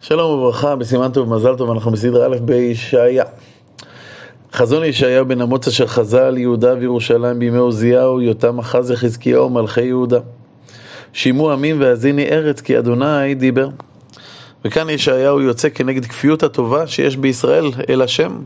שלום וברכה, בסימן טוב ומזל טוב, אנחנו בסדרה א' בישעיה. חזון ישעיה בן אמוץ אשר חזה על יהודה וירושלים בימי עוזיהו, יותם אחז יחזקיהו מלכי יהודה. שימו עמים והאזיני ארץ, כי אדוני דיבר. וכאן ישעיהו יוצא כנגד כפיות הטובה שיש בישראל אל השם.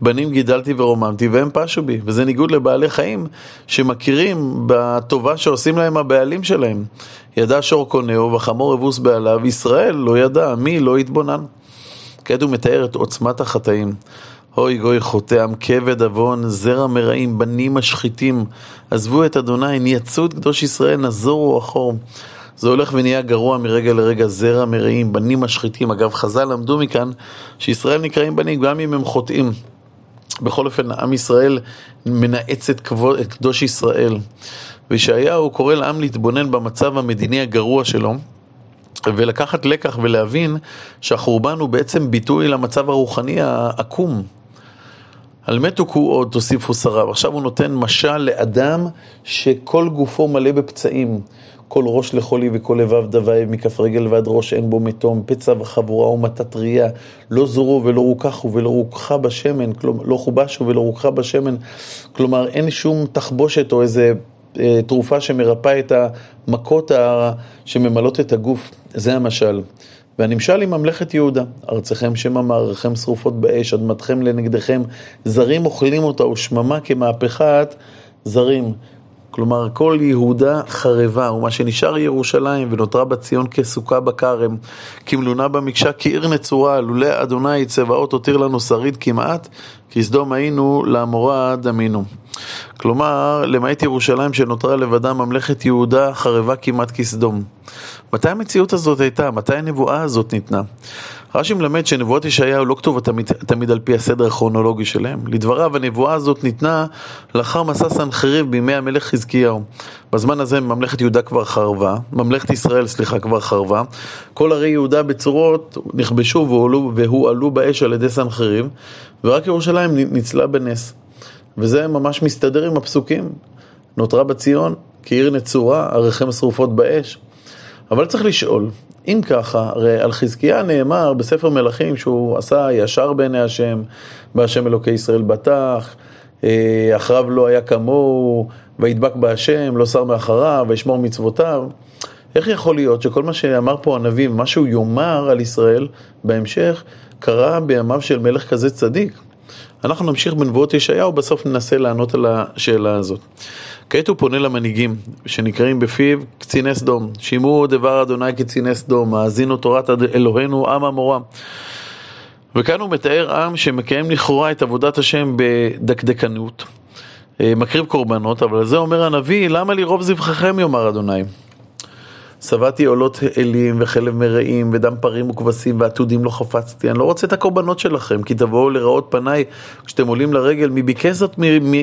בנים גידלתי ורוממתי והם פשו בי, וזה ניגוד לבעלי חיים שמכירים בטובה שעושים להם הבעלים שלהם. ידע שור קונהו וחמור אבוס בעליו, ישראל לא ידע, מי לא יתבונן. כעת הוא מתאר את עוצמת החטאים. אוי גוי חוטא, עם כבד עוון, זרע מרעים, בנים משחיתים. עזבו את אדוני, נייצו את קדוש ישראל, נזורו אחור. זה הולך ונהיה גרוע מרגע לרגע, זרע מרעים, בנים משחיתים. אגב, חז"ל למדו מכאן שישראל נקראים בנים גם אם הם חוטאים. בכל אופן, עם ישראל מנאץ את, כבוד, את קדוש ישראל. וישעיהו קורא לעם להתבונן במצב המדיני הגרוע שלו. ולקחת לקח ולהבין שהחורבן הוא בעצם ביטוי למצב הרוחני העקום. על מת הוכו עוד תוסיפו שריו. עכשיו הוא נותן משל לאדם שכל גופו מלא בפצעים. כל ראש לחולי וכל לבב דווה, מכף רגל ועד ראש אין בו מתום, פצע וחבורה ומטת ראייה, לא זורו ולא רוכחו ולא רוכחה בשמן, כלומר, לא חובשו ולא רוכחה בשמן, כלומר אין שום תחבושת או איזה תרופה שמרפאה את המכות שממלאות את הגוף, זה המשל. והנמשל היא ממלכת יהודה, ארצכם שמא מערכם שרופות באש, אדמתכם לנגדכם, זרים אוכלים אותה ושממה כמהפכת זרים. כלומר, כל יהודה חרבה, ומה שנשאר ירושלים, ונותרה בציון כסוכה בכרם, כמלונה במקשה, כעיר נצורה, לולא אדוני צבאות הותיר לנו שריד כמעט, כי סדום היינו, לעמורה דמינו. כלומר, למעט ירושלים שנותרה לבדה, ממלכת יהודה חרבה כמעט כסדום. מתי המציאות הזאת הייתה? מתי הנבואה הזאת ניתנה? רש"י מלמד שנבואות ישעיהו לא כתובות תמיד, תמיד על פי הסדר הכרונולוגי שלהם. לדבריו, הנבואה הזאת ניתנה לאחר מסע סנחריב בימי המלך חזקיהו. בזמן הזה ממלכת יהודה כבר חרבה, ממלכת ישראל, סליחה, כבר חרבה. כל ערי יהודה בצורות נכבשו והועלו, והועלו באש על ידי סנחריב, ורק ירושלים ניצלה בנס. וזה ממש מסתדר עם הפסוקים. נותרה בציון כעיר נצורה, עריכם שרופות באש. אבל צריך לשאול, אם ככה, הרי על חזקיה נאמר בספר מלכים שהוא עשה ישר בעיני השם, בהשם אלוקי ישראל בטח, אה, אחריו לא היה כמוהו, וידבק בהשם, לא שר מאחריו, וישמור מצוותיו. איך יכול להיות שכל מה שאמר פה הנביא, מה שהוא יאמר על ישראל בהמשך, קרה בימיו של מלך כזה צדיק? אנחנו נמשיך בנבואות ישעיהו, בסוף ננסה לענות על השאלה הזאת. כעת הוא פונה למנהיגים, שנקראים בפיו קציני סדום. שמעו דבר אדוני קציני סדום, האזינו תורת אלוהינו עם המורה. וכאן הוא מתאר עם שמקיים לכאורה את עבודת השם בדקדקנות, אה, מקריב קורבנות, אבל זה אומר הנביא, למה לי רוב זבחיכם יאמר אדוני. שבעתי עולות אלים וחלב מרעים ודם פרים וכבשים ועתודים לא חפצתי. אני לא רוצה את הקורבנות שלכם, כי תבואו לראות פניי כשאתם עולים לרגל, מי ביקש זאת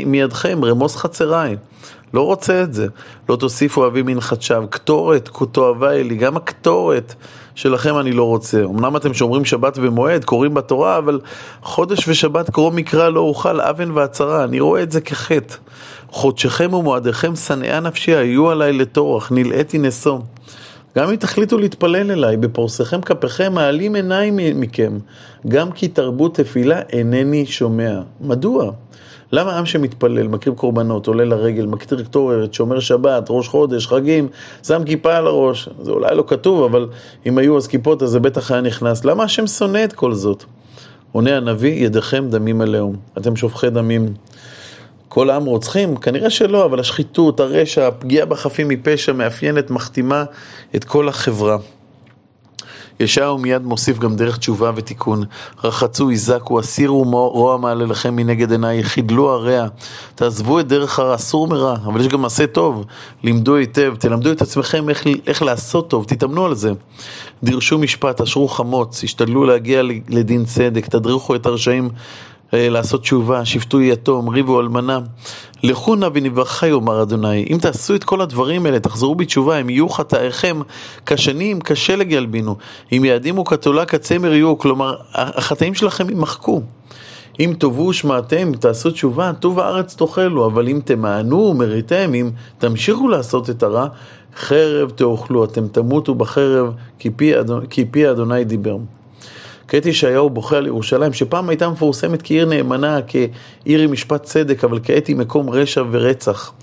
מידכם, רמוס חצריי. לא רוצה את זה. לא תוסיפו אבי מנחת שווא. קטורת, תועבה אלי, גם הקטורת שלכם אני לא רוצה. אמנם אתם שומרים שבת ומועד, קוראים בתורה, אבל חודש ושבת קרוא מקרא לא אוכל, אבן והצרה. אני רואה את זה כחטא. חודשכם ומועדיכם שנאה נפשי היו עליי לטורח, נלאיתי נשוא. גם אם תחליטו להתפלל אליי, בפורסיכם כפיכם מעלים עיניים מכם, גם כי תרבות תפילה אינני שומע. מדוע? למה עם שמתפלל, מקריב קורבנות, עולה לרגל, מקטיר קטורת, שומר שבת, ראש חודש, חגים, שם כיפה על הראש, זה אולי לא כתוב, אבל אם היו אז כיפות אז זה בטח היה נכנס. למה השם שונא את כל זאת? עונה הנביא, ידיכם דמים עליהו. אתם שופכי דמים. כל העם רוצחים? כנראה שלא, אבל השחיתות, הרשע, הפגיעה בחפים מפשע מאפיינת, מכתימה את כל החברה. ישעיהו מיד מוסיף גם דרך תשובה ותיקון. רחצו, היזקו, הסירו רוע מעלליכם מנגד עיניי, חידלו הרע. תעזבו את דרך הרע, אסור מרע, אבל יש גם מעשה טוב. לימדו היטב, תלמדו את עצמכם איך, איך לעשות טוב, תתאמנו על זה. דירשו משפט, אשרו חמוץ, השתדלו להגיע לדין צדק, תדריכו את הרשעים לעשות תשובה, שפטו יתום, ריבו אלמנה. לכו נא ונברכה יאמר אדוני. אם תעשו את כל הדברים האלה, תחזרו בתשובה, הם יהיו חטאיכם כשנים, כשלג ילבינו. אם יעדימו כתולה כצמר יהיו, כלומר, החטאים שלכם יימחקו. אם תאבו ושמעתם, תעשו תשובה, טוב הארץ תאכלו, אבל אם תמענו ומריתם, אם תמשיכו לעשות את הרע, חרב תאכלו, אתם תמותו בחרב, כי פי, אדוני, כי פי אדוני דיבר. כעת ישעיהו בוכה על ירושלים, שפעם הייתה מפורסמת כעיר נאמנה, כעיר עם משפט צדק, אבל כעת היא מקום רשע ורצח.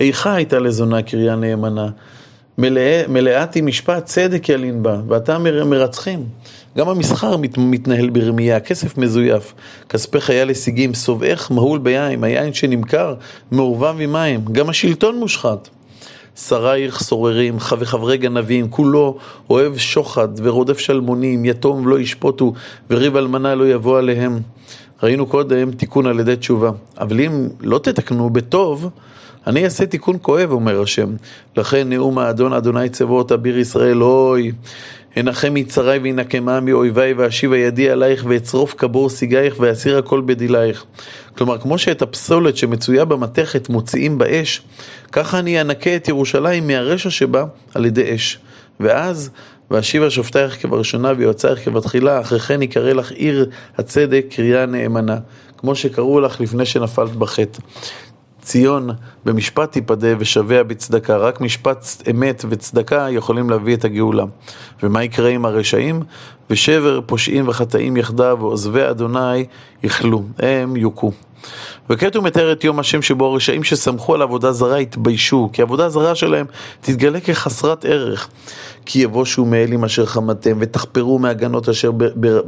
איכה הייתה לזונה קריה נאמנה. מלא, מלאת עם משפט צדק ילין בה, ואתה מרצחים. גם המסחר מת, מתנהל ברמייה, כסף מזויף, כספי חייל הישגים, סובעך מהול ביין, היין שנמכר מעורבב עם מים, גם השלטון מושחת. שרייך סוררים, וחברי גנבים, כולו אוהב שוחד ורודף שלמונים, יתום ולא ישפוטו, וריב אלמנה לא יבוא עליהם. ראינו קודם תיקון על ידי תשובה, אבל אם לא תתקנו בטוב, אני אעשה תיקון כואב, אומר השם. לכן נאום האדון אדוני צבאות אביר ישראל, אוי, הנחם מצרי וינקמה מאויבי ואשיבה ידי עלייך ואצרוף כבור סיגייך ואסיר הכל בדילייך. כלומר, כמו שאת הפסולת שמצויה במתכת מוציאים באש, ככה אני אנקה את ירושלים מהרשע שבה על ידי אש. ואז, ואשיבה שופטייך כבראשונה ויועצייך כבתחילה, אחרי כן יקרא לך עיר הצדק קריאה נאמנה, כמו שקראו לך לפני שנפלת בחטא. ציון במשפט תיפדה ושביה בצדקה. רק משפט אמת וצדקה יכולים להביא את הגאולה. ומה יקרה עם הרשעים? ושבר פושעים וחטאים יחדיו, ועוזבי אדוני יכלו, הם יוכו. וכעת הוא מתאר את יום השם שבו הרשעים שסמכו על עבודה זרה יתביישו, כי עבודה זרה שלהם תתגלה כחסרת ערך. כי יבושו מאלים אשר חמתם, ותחפרו מהגנות אשר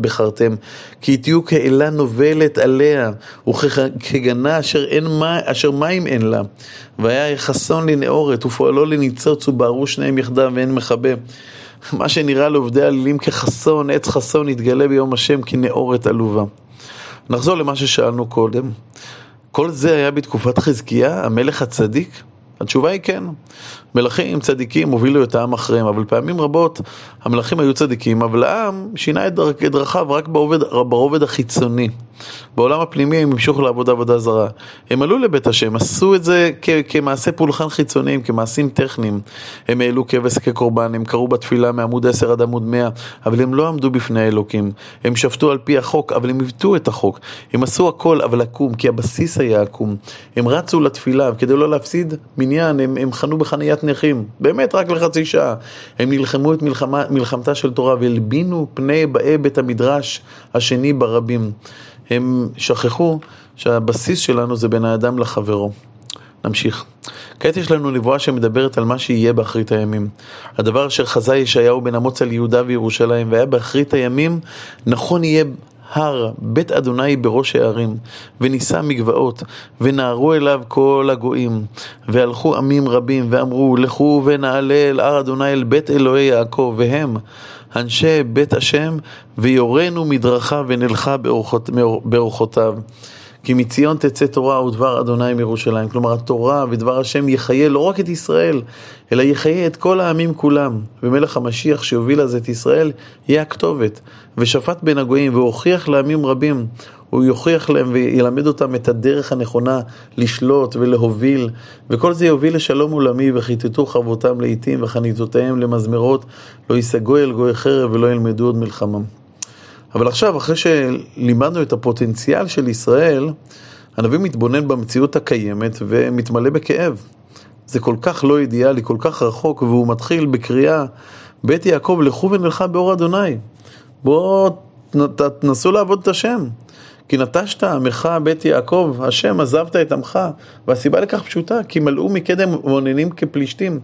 בחרתם, כי תהיו כאלה נובלת עליה, וכגנה אשר, אין, אשר מים אין לה. והיה חסון לנאורת, ופועלו לניצוץ, ובערו שניהם יחדיו ואין מכבה. מה שנראה לעובדי עלילים כחסון, עץ חסון יתגלה ביום השם כנאורת עלובה. נחזור למה ששאלנו קודם. כל זה היה בתקופת חזקיה, המלך הצדיק? התשובה היא כן. מלכים צדיקים הובילו את העם אחריהם, אבל פעמים רבות המלכים היו צדיקים, אבל העם שינה את דרכיו רק ברובד, החיצוני. בעולם הפנימי הם המשיכו לעבוד עבודה זרה. הם עלו לבית השם, עשו את זה כ- פולחן חיצוניים, כמעשים טכניים. הם העלו כבש כקורבן, הם קראו בתפילה מעמוד 10 עד עמוד 100, אבל הם לא עמדו בפני האלוקים. הם שפטו על פי החוק, אבל הם עיוותו את החוק. הם עשו הכל, אבל עקום, כי הבסיס היה עקום. הם רצו לתפילה, כדי לא להפסיד מניין, הם, הם חנו בחניית נכים, באמת רק לחצי שעה. הם נלחמו את מלחמה, מלחמתה של תורה והלבינו פני באי בית המדרש השני ברבים. הם שכחו שהבסיס שלנו זה בין האדם לחברו. נמשיך. כעת יש לנו נבואה שמדברת על מה שיהיה באחרית הימים. הדבר אשר חזה ישעיהו בן אמוץ על יהודה וירושלים והיה באחרית הימים, נכון יהיה הר בית אדוני בראש הערים, ונישא מגבעות, ונערו אליו כל הגויים, והלכו עמים רבים, ואמרו, לכו ונעלה אל הר אדוני אל בית אלוהי יעקב, והם אנשי בית השם, ויורנו מדרכה ונלכה באורחותיו. כי מציון תצא תורה ודבר אדוני מירושלים. כלומר, התורה ודבר השם יחיה לא רק את ישראל, אלא יחיה את כל העמים כולם. ומלך המשיח שיוביל אז את ישראל, יהיה הכתובת. ושפט בין הגויים, והוכיח לעמים רבים. הוא יוכיח להם וילמד אותם את הדרך הנכונה לשלוט ולהוביל, וכל זה יוביל לשלום עולמי, וכיתתו חרבותם לעיתים וחניתותיהם למזמרות, לא יישגו אל גוי חרב ולא ילמדו עוד מלחמה. אבל עכשיו, אחרי שלימדנו את הפוטנציאל של ישראל, הנביא מתבונן במציאות הקיימת ומתמלא בכאב. זה כל כך לא אידיאלי, כל כך רחוק, והוא מתחיל בקריאה, בית יעקב, לכו ונלכה באור אדוני. בואו תנסו לעבוד את השם. כי נטשת עמך בית יעקב, השם עזבת את עמך, והסיבה לכך פשוטה, כי מלאו מקדם מעוננים כפלישתים.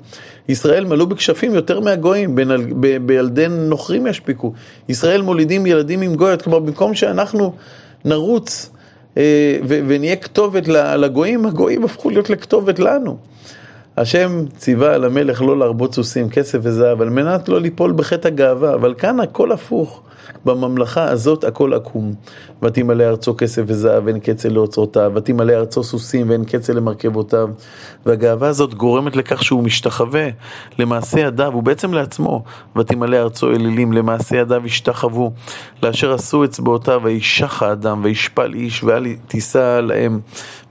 ישראל מלאו בכשפים יותר מהגויים, בילדי נוכרים ישפיקו. ישראל מולידים ילדים עם גויות, כלומר במקום שאנחנו נרוץ אה, ונהיה כתובת לגויים, הגויים הפכו להיות לכתובת לנו. השם ציווה על המלך לא להרבות סוסים, כסף וזהב, על מנת לא ליפול בחטא הגאווה, אבל כאן הכל הפוך. בממלכה הזאת הכל עקום. ותמלא ארצו כסף וזהב ואין קצל לאוצרותיו, ותמלא ארצו סוסים ואין קצל למרכבותיו. והגאווה הזאת גורמת לכך שהוא משתחווה למעשה ידיו, ובעצם לעצמו. ותמלא ארצו אלילים, למעשה ידיו ישתחוו. לאשר עשו אצבעותיו, וישח האדם, וישפל איש, ואל תישא להם.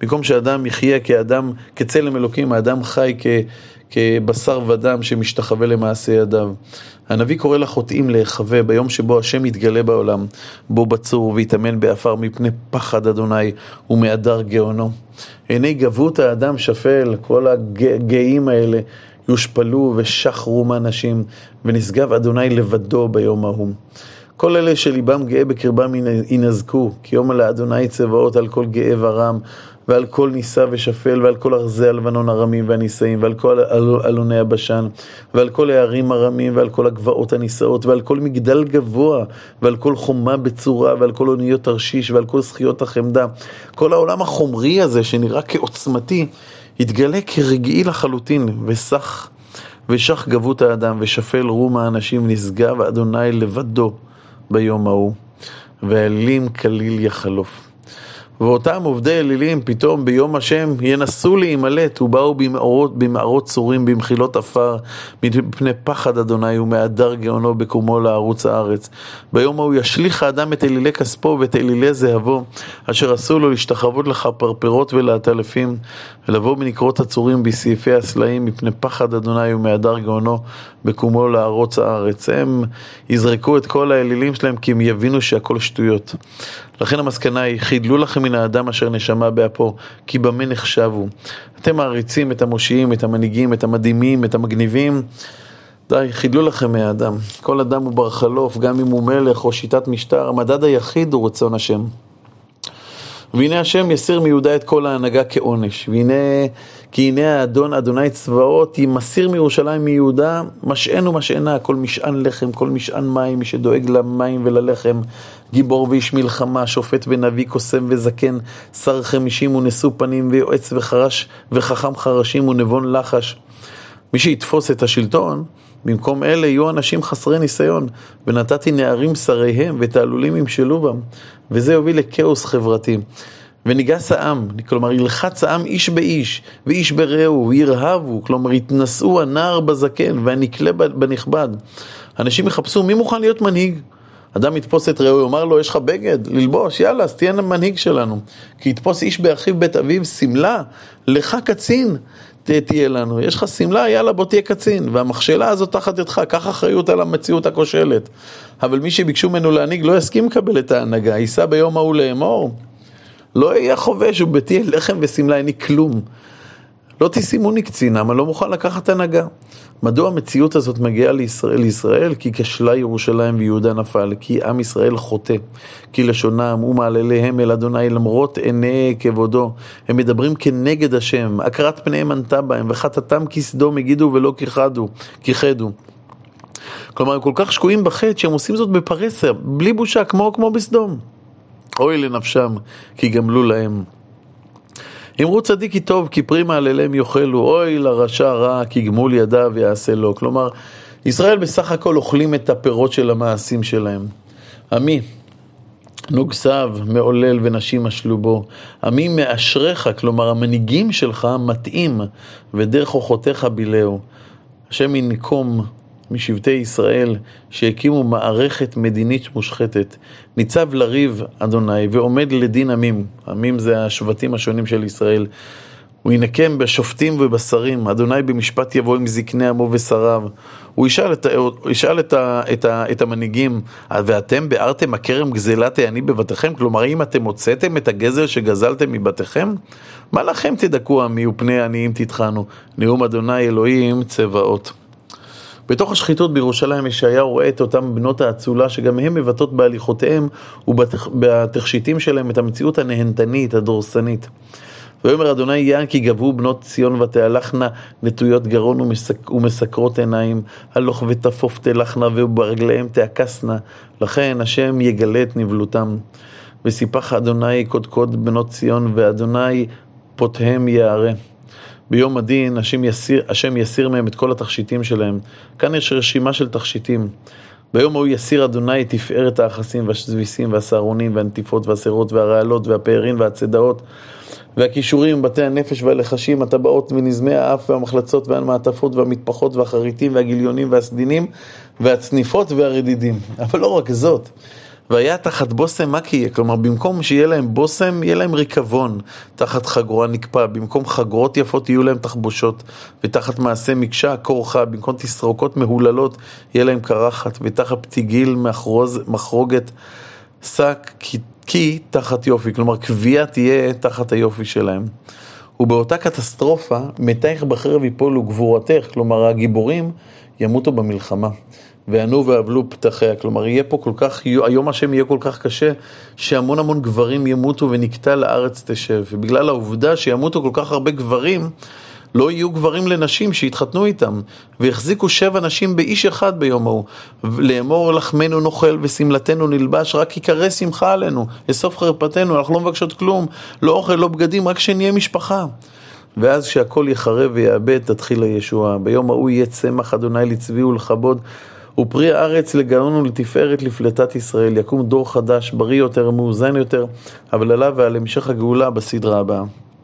במקום שאדם יחיה כאדם, כצלם אלוקים, האדם חי כ... כבשר ודם שמשתחווה למעשה ידיו. הנביא קורא לחוטאים להיחבא ביום שבו השם יתגלה בעולם, בוא בצור והיטמן בעפר מפני פחד אדוני ומהדר גאונו. עיני גבהות האדם שפל, כל הגאים האלה יושפלו ושח רום אנשים, ונשגב אדוני לבדו ביום ההוא. כל אלה שליבם גאה בקרבם ינזקו, כי יום האדוני צבאות על כל גאה ורם, ועל כל נישא ושפל, ועל כל ארזי הלבנון הרמים והנישאים, ועל כל אלוני הבשן, ועל כל הערים הרמים, ועל כל הגבעות הנישאות, ועל כל מגדל גבוה, ועל כל חומה בצורה, ועל כל אוניות תרשיש, ועל כל זכיות החמדה. כל העולם החומרי הזה, שנראה כעוצמתי, יתגלה כרגעי לחלוטין, וסך, ושך גבות האדם, ושפל רום האנשים נשגב אדוני לבדו ביום ההוא, ואלים כליל יחלוף. ואותם עובדי אלילים פתאום ביום השם ינסו להימלט ובאו במערות, במערות צורים במחילות עפר מפני פחד אדוני ומהדר גאונו בקומו לערוץ הארץ. ביום ההוא ישליך האדם את אלילי כספו ואת אלילי זהבו אשר עשו לו להשתחוות לך פרפרות ולעטלפים ולבוא מנקרות הצורים בסעיפי הסלעים מפני פחד אדוני ומהדר גאונו בקומו לערוץ הארץ. הם יזרקו את כל האלילים שלהם כי הם יבינו שהכל שטויות. לכן המסקנה היא, חידלו לכם מן האדם אשר נשמה באפו, כי במה נחשבו. אתם מעריצים את המושיעים, את המנהיגים, את המדהימים, את המגניבים. די, חידלו לכם מהאדם. כל אדם הוא בר חלוף, גם אם הוא מלך או שיטת משטר, המדד היחיד הוא רצון השם. והנה השם יסיר מיהודה את כל ההנהגה כעונש. והנה, כי הנה האדון, אדוני צבאות, ימסיר מירושלים מיהודה, משען ומשענה, כל משען לחם, כל משען מים, מי שדואג למים וללחם, גיבור ואיש מלחמה, שופט ונביא, קוסם וזקן, שר חמישים ונשוא פנים, ויועץ וחרש, וחכם חרשים ונבון לחש. מי שיתפוס את השלטון, במקום אלה יהיו אנשים חסרי ניסיון, ונתתי נערים שריהם ותעלולים ימשלו בם, וזה יוביל לכאוס חברתי. וניגס העם, כלומר ילחץ העם איש באיש, ואיש ברעהו, וירהבו, כלומר יתנשאו הנער בזקן והנקלה בנכבד. אנשים יחפשו מי מוכן להיות מנהיג. אדם יתפוס את רעהו, יאמר לו, יש לך בגד ללבוש, יאללה, אז תהיה מנהיג שלנו. כי יתפוס איש באחיו בית אביו שמלה, לך קצין. תהיה לנו, יש לך שמלה, יאללה בוא תהיה קצין, והמכשלה הזאת תחת ידך, קח אחריות על המציאות הכושלת. אבל מי שביקשו ממנו להנהיג לא יסכים לקבל את ההנהגה, ייסע ביום ההוא לאמור. לא יהיה חובש ובתי לחם ושמלה, אין לי כלום. לא תשימוני קצינם, אני לא מוכן לקחת הנהגה. מדוע המציאות הזאת מגיעה לישראל? לישראל? כי כשלה ירושלים ויהודה נפל, כי עם ישראל חוטא, כי לשונם ומעלליהם אל אדוני למרות עיני כבודו, הם מדברים כנגד השם, הכרת פניהם ענתה בהם, וחטאתם כסדום הגידו ולא כיחדו, כיחדו. כלומר, הם כל כך שקועים בחטא שהם עושים זאת בפרסה, בלי בושה, כמו, כמו בסדום. אוי לנפשם, כי גמלו להם. אמרו צדיק טוב, כי פרי מעלליהם יאכלו, אוי לרשע רע, כי גמול ידיו יעשה לו. כלומר, ישראל בסך הכל אוכלים את הפירות של המעשים שלהם. עמי, נוגסיו, מעולל ונשים משלו בו. עמי מאשריך, כלומר המנהיגים שלך מטעים, ודרך אוחותיך בילאו. השם ינקום משבטי ישראל שהקימו מערכת מדינית מושחתת. ניצב לריב אדוני ועומד לדין עמים, עמים זה השבטים השונים של ישראל. הוא ינקם בשופטים ובשרים, אדוני במשפט יבוא עם זקני עמו ושריו. הוא ישאל, את, הוא ישאל את, ה, את, ה, את המנהיגים, ואתם ביארתם הכרם גזלת העני בבתיכם? כלומר, האם אתם הוצאתם את הגזל שגזלתם מבתיכם? מה לכם תדכאו עמי ופני עניים תטחנו? נאום אדוני אלוהים צבאות. בתוך השחיתות בירושלים ישעיהו רואה את אותן בנות האצולה שגם הן מבטאות בהליכותיהם ובתכשיטים שלהם את המציאות הנהנתנית, הדורסנית. ויאמר אדוני יען כי גבו בנות ציון ותהלכנה נטויות גרון ומסק, ומסקרות עיניים, הלוך ותפוף תלכנה וברגליהם תעקסנה, לכן השם יגלה את נבלותם. וסיפח אדוני קודקוד בנות ציון ואדוני פותהם יערה. ביום הדין השם יסיר, השם יסיר מהם את כל התכשיטים שלהם. כאן יש רשימה של תכשיטים. ביום ההוא יסיר אדוני את תפארת האחסים והשזביסים והסהרונים והנטיפות והסירות והרעלות והפארין והצדעות והכישורים, בתי הנפש והלחשים, הטבעות ונזמי האף והמחלצות והמעטפות והמטפחות והחריטים והגיליונים והסדינים והצניפות והרדידים. אבל לא רק זאת. והיה תחת בושם יהיה? כלומר, במקום שיהיה להם בושם, יהיה להם ריקבון. תחת חגורה נקפא, במקום חגורות יפות יהיו להם תחבושות, ותחת מעשה מקשה כורחה, במקום תסרוקות מהוללות, יהיה להם קרחת, ותחת פתיגיל מחרוז, מחרוגת שק כי, תחת יופי. כלומר, קביעה תהיה תחת היופי שלהם. ובאותה קטסטרופה, מתייך בחרב יפולו גבורתך, כלומר הגיבורים ימותו במלחמה. וענו ואבלו פתחיה. כלומר, יהיה פה כל כך, היום השם יהיה כל כך קשה, שהמון המון גברים ימותו ונקטע לארץ תשב. ובגלל העובדה שימותו כל כך הרבה גברים, לא יהיו גברים לנשים שיתחתנו איתם, ויחזיקו שבע נשים באיש אחד ביום ההוא. לאמור לחמנו נאכל ושמלתנו נלבש, רק יקרא שמחה עלינו, אסוף חרפתנו, אנחנו לא מבקשות כלום, לא אוכל, לא בגדים, רק שנהיה משפחה. ואז כשהכל יחרב ויאבד, תתחיל הישועה. ביום ההוא יהיה צמח אדוני לצבי ולכבוד, ופרי הארץ לגאון ולתפארת לפלטת ישראל. יקום דור חדש, בריא יותר, מאוזן יותר, אבל עליו ועל המשך הגאולה בסדרה הבאה.